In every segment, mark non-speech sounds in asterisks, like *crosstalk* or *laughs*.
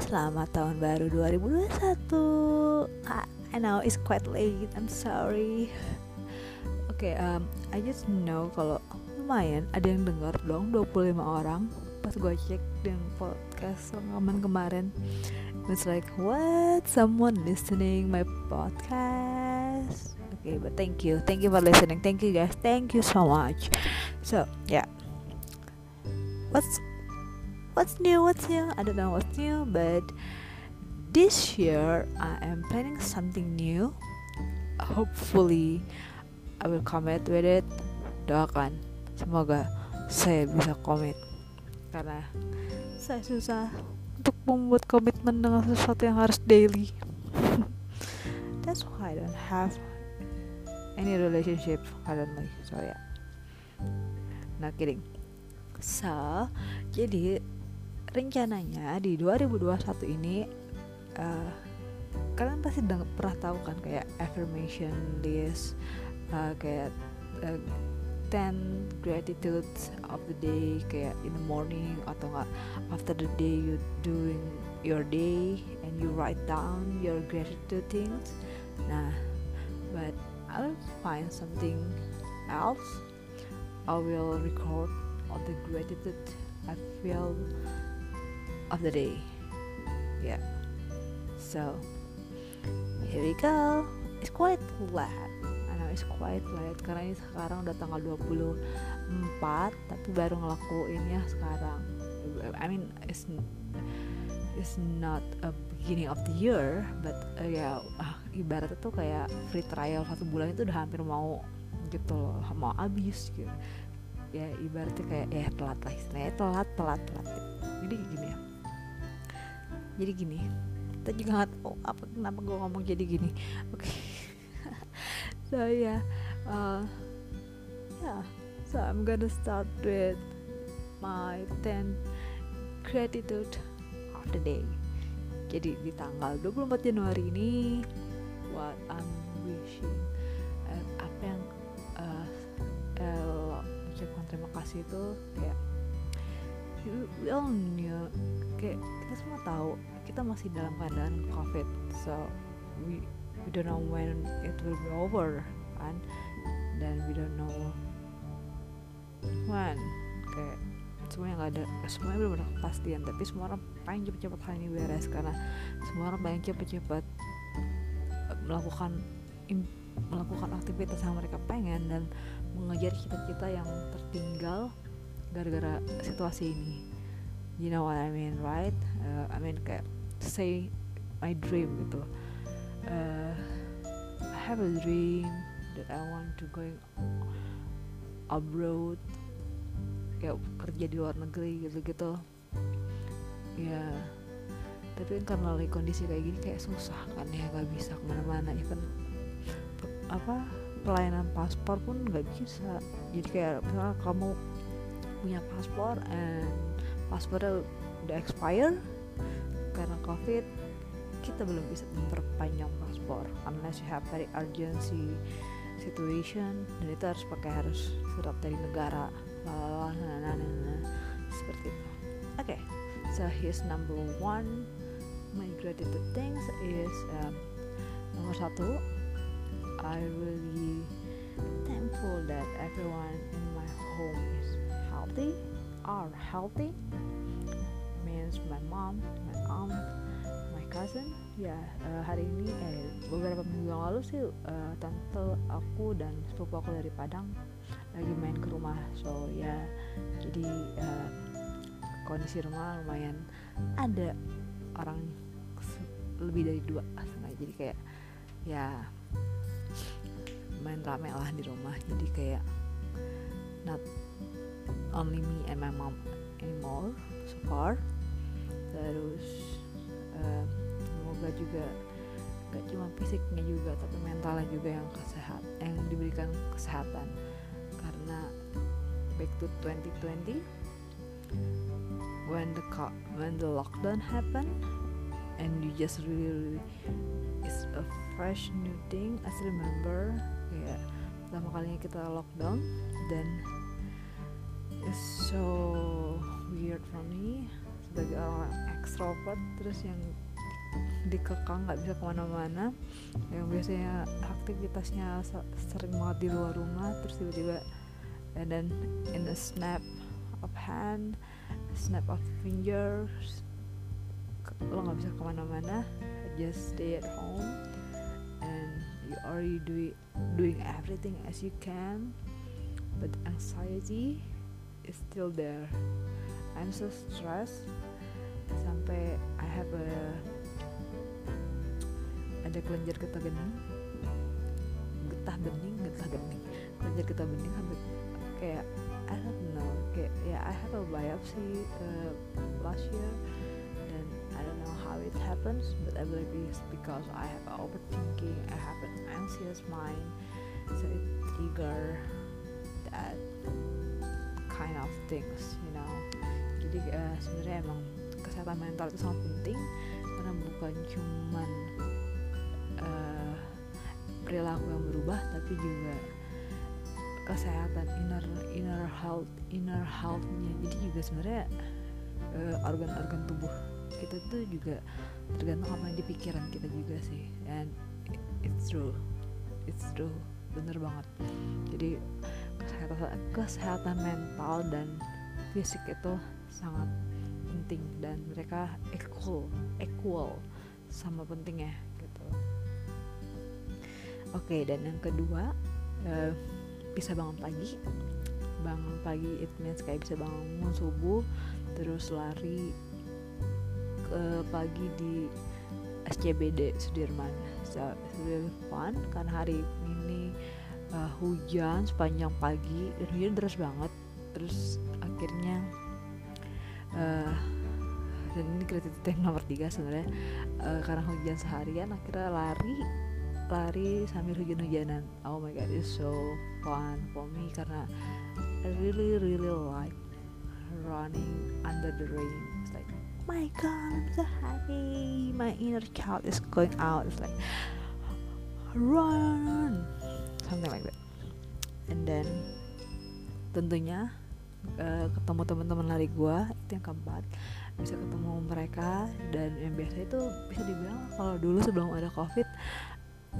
selamat tahun baru 2021 I know it's quite late, I'm sorry. Oke, okay, um, I just know kalau lumayan ada yang dengar dong 25 orang Pas gue cek di podcast rekaman kemarin. It's like, what? Someone listening my podcast? Okay, but thank you, thank you for listening. Thank you guys, thank you so much. So, yeah. What's what's new? What's new? I don't know what's new but this year i am planning something new. Hopefully i will commit with it. Doakan. Semoga saya bisa komit karena saya susah untuk membuat komitmen dengan sesuatu yang harus daily. *laughs* That's why i don't have any relationship currently. So yeah. Not kidding. So jadi rencananya di 2021 ini uh, kalian pasti pernah tahu kan kayak affirmation list uh, kayak uh, 10 gratitudes of the day kayak in the morning atau enggak after the day you doing your day and you write down your gratitude things. Nah but I'll find something else. I will record all the gratitude I feel of the day. Yeah. So here we go. It's quite late. I know it's quite late karena ini sekarang udah tanggal 24 tapi baru ngelakuinnya sekarang. I mean it's it's not a beginning of the year but uh, ya uh, ibaratnya tuh kayak free trial satu bulan itu udah hampir mau gitu loh mau habis gitu ya ibaratnya kayak ya telat lah istilahnya telat telat telat jadi gini ya jadi gini kita juga nggak tahu apa kenapa gue ngomong jadi gini. Oke. Okay. *laughs* so yeah uh, yeah so I'm gonna start with my 10 gratitude of the day. Jadi di tanggal 24 Januari ini what I'm wishing uh, apa yang uh, uh, terima kasih itu kayak we all knew kayak kita semua tahu kita masih dalam keadaan covid so we we don't know when it will be over kan? Dan we don't know when kayak semuanya nggak ada semuanya belum ada kepastian tapi semua orang pengen cepet-cepet hal ini beres karena semua orang pengen cepet-cepet melakukan melakukan aktivitas yang mereka pengen dan mengejar cita-cita yang tertinggal gara-gara situasi ini. You know what I mean right? Uh, I mean kayak say my dream gitu. Uh, I have a dream that I want to going abroad kayak kerja di luar negeri gitu-gitu. Ya tapi kan karena lagi kondisi kayak gini kayak susah kan ya nggak bisa ke mana-mana kan apa pelayanan paspor pun nggak bisa. Jadi kayak misalnya kamu punya paspor and paspornya udah expire. Karena covid kita belum bisa memperpanjang paspor unless you have very urgency situation. Dan itu harus pakai harus surat dari negara. Nah, nah, nah, seperti itu. Oke okay. so here's number one. My gratitude things is um, nomor satu. I really thankful that everyone in my home healthy are healthy. Means my mom my aunt my cousin. Ya uh, hari ini eh beberapa minggu yang lalu sih uh, tante aku dan sepupu aku dari Padang lagi main ke rumah. So ya jadi uh, kondisi rumah lumayan ada orang lebih dari dua setengah. Jadi kayak ya main rame lah di rumah. Jadi kayak only me and my mom anymore so far. Terus uh, semoga juga gak cuma fisiknya juga tapi mentalnya juga yang kesehat yang diberikan kesehatan. Karena back to 2020 when the when the lockdown happened and you just really, really it's a fresh new thing still remember kayak pertama kalinya kita lockdown dan it's so weird for me. Sebagai orang ekstrovert terus yang dikekang nggak bisa ke mana-mana. Yang biasanya aktivitasnya sering banget di luar rumah terus tiba-tiba and then in a snap of hand a snap of fingers lo nggak bisa ke mana-mana. Just stay at home and you already do doing everything as you can. But anxiety is still there. I'm so stressed. Sampai I have a ada kelenjar getah bening. Getah bening getah bening. Kelenjar getah bening sampai kayak I don't know kayak ya I have a biopsy uh, last year. Dan I don't know how it happens but I believe it's because I have overthinking I have an anxious mind. So it trigger that kind of things you know. Jadi uh, sebenarnya emang kesehatan mental itu sangat penting karena bukan cuman uh, perilaku yang berubah tapi juga kesehatan inner inner health inner healthnya. Jadi juga sebenarnya uh, organ-organ tubuh kita tuh juga tergantung apa yang di pikiran kita juga sih. And it's true it's true bener banget. Jadi kesehatan mental dan fisik itu sangat penting dan mereka equal equal sama pentingnya gitu. Oke dan yang kedua uh, bisa bangun pagi. Bangun pagi it means kayak bisa bangun subuh terus lari ke pagi di SCBD Sudirman so, it's really fun karena hari ini uh, hujan sepanjang pagi dan hujan deras banget. Terus akhirnya uh, dan ini kreatif nomor tiga sebenarnya uh, karena hujan seharian akhirnya lari lari sambil hujan-hujanan. Oh my god it's so fun for me karena I really really like running under the rain. It's like my god I'm so happy. My inner child is going out. It's like run something like that. And then tentunya uh, ketemu teman-teman lari gue itu yang keempat. Bisa ketemu mereka dan yang biasa itu bisa dibilang kalau dulu sebelum ada covid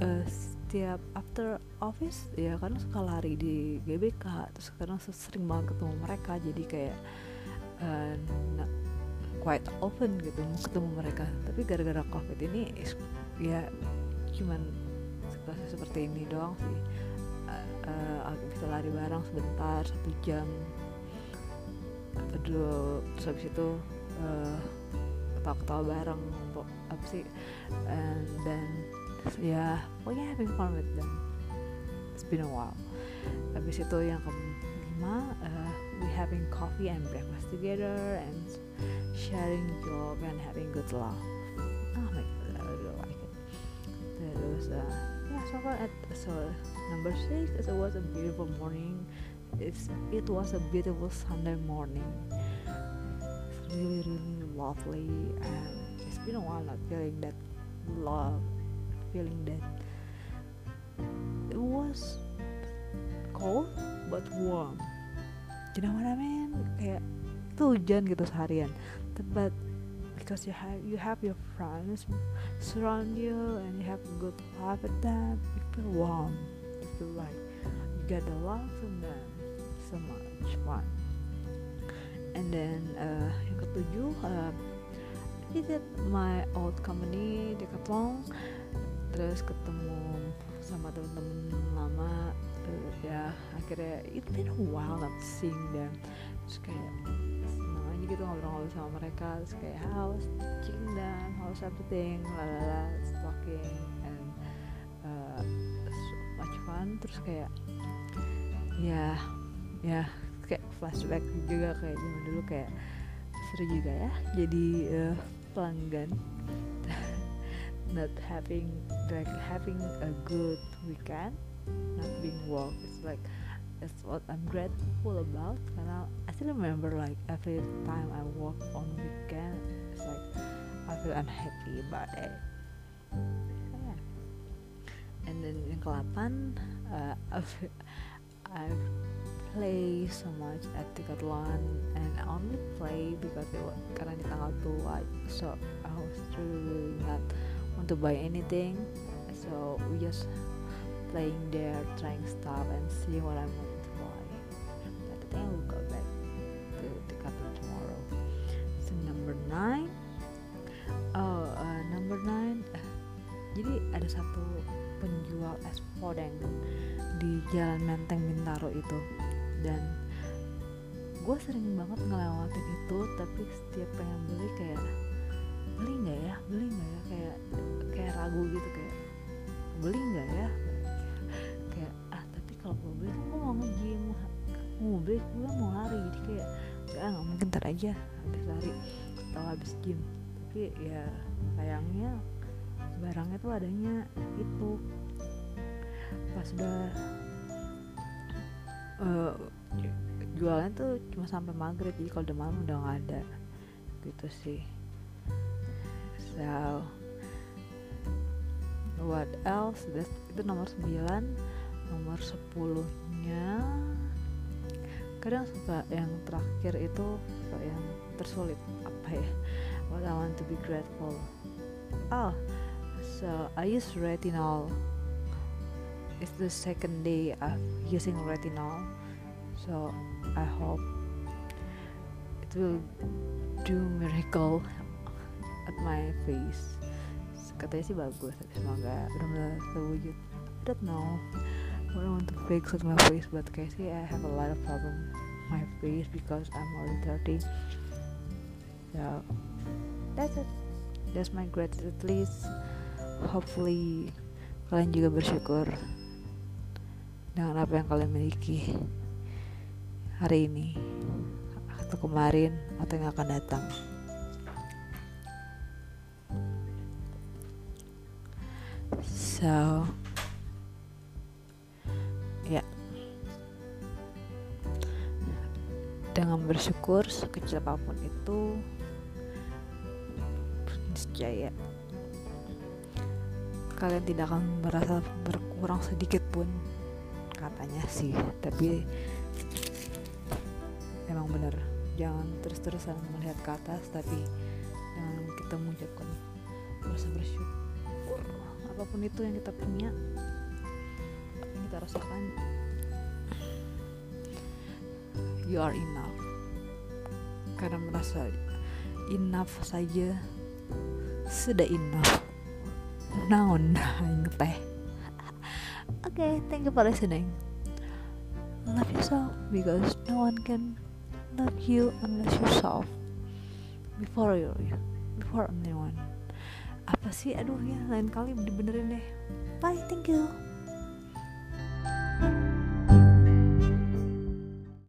uh, setiap after office ya karena suka lari di GBK terus sekarang sering banget ketemu mereka. Jadi kayak uh, quite often gitu mau ketemu mereka. Tapi gara-gara covid ini ya cuman situasi seperti ini doang sih uh, bisa lari bareng sebentar satu jam. Aduh terus habis itu uh, ketawa-ketawa bareng apa sih and then ya pokoknya having fun with them it's been a while. Habis itu yang kelima uh, we having coffee and breakfast together and sharing joke and having good laugh oh my god I really like it. Terus uh, far at so number six it was a beautiful morning. It's it was a beautiful Sunday morning. It's really really lovely and it's been a while not feeling that love feeling that it was cold but warm. You know what I mean? Kayak itu hujan gitu seharian. But because you have you have your friends surround you and you have a good life with them. You feel warm. You feel like you get the love from them so much. Fun and then uh, yang ketujuh uh, visit my old company Decathlon terus ketemu sama temen-temen lama. Uh, ya akhirnya it been a while not seeing them. Terus kayak aja gitu ngobrol-ngobrol sama mereka terus kayak how's teaching them how's everything lalala talking and uh, so much fun. Terus kayak ya ya kayak flashback juga kayak zaman dulu kayak seru juga ya. Jadi uh, pelanggan *laughs* not having like having a good weekend not being work it's like that's what I'm grateful about. Karena I still remember like every time I work on weekend it's like I feel unhappy about it. Yeah. and then yang ke-8 uh, *laughs* I've, I've play so much at Decathlon and I only play because it was, karena di tanggal tua so I was really not want to buy anything. So we just playing there trying stuff and see what I buy I will go back to Decathlon tomorrow so number nine oh uh, number nine uh, jadi ada satu penjual es podeng di Jalan Menteng Bintaro itu dan gue sering banget ngelewatin itu tapi setiap pengen beli kayak beli nggak ya beli nggak ya kayak kayak ragu gitu kayak beli nggak ya beli gue mau lari jadi kayak nggak nggak mungkin ntar aja habis lari atau habis gym. Tapi ya sayangnya barangnya tuh adanya itu. Pas udah uh, jualan tuh cuma sampai maghrib jadi kalau udah malam udah nggak ada gitu sih. So what else? That's, itu nomor 9 nomor 10 nya kadang suka yang terakhir itu suka yang tersulit. Apa ya? What I want to be grateful. Oh so I use retinol. It's the second day of using retinol. So I hope it will do miracle at my face. Katanya sih bagus semoga benar-benar terwujud. I don't know what I want to fix with my face but sih I have a lot of problem my face because I'm already 30 so that's it. That's my gratitude list hopefully kalian juga bersyukur dengan apa yang kalian miliki hari ini atau kemarin atau yang akan datang. So, bersyukur sekecil apa pun itu, niscaya kalian tidak akan merasa berkurang sedikit pun katanya sih. Tapi emang bener jangan terus-terusan melihat ke atas tapi jangan kita mengucapkan rasa bersyukur. Apa pun itu yang kita punya yang kita rasakan. You are enough karena merasa enough saja sudah enough naon *laughs* teh Okay, thank you for listening. Love yourself because no one can love you unless yourself before you before anyone. Apa sih? Aduh ya, lain kali dibenerin deh. Bye, thank you.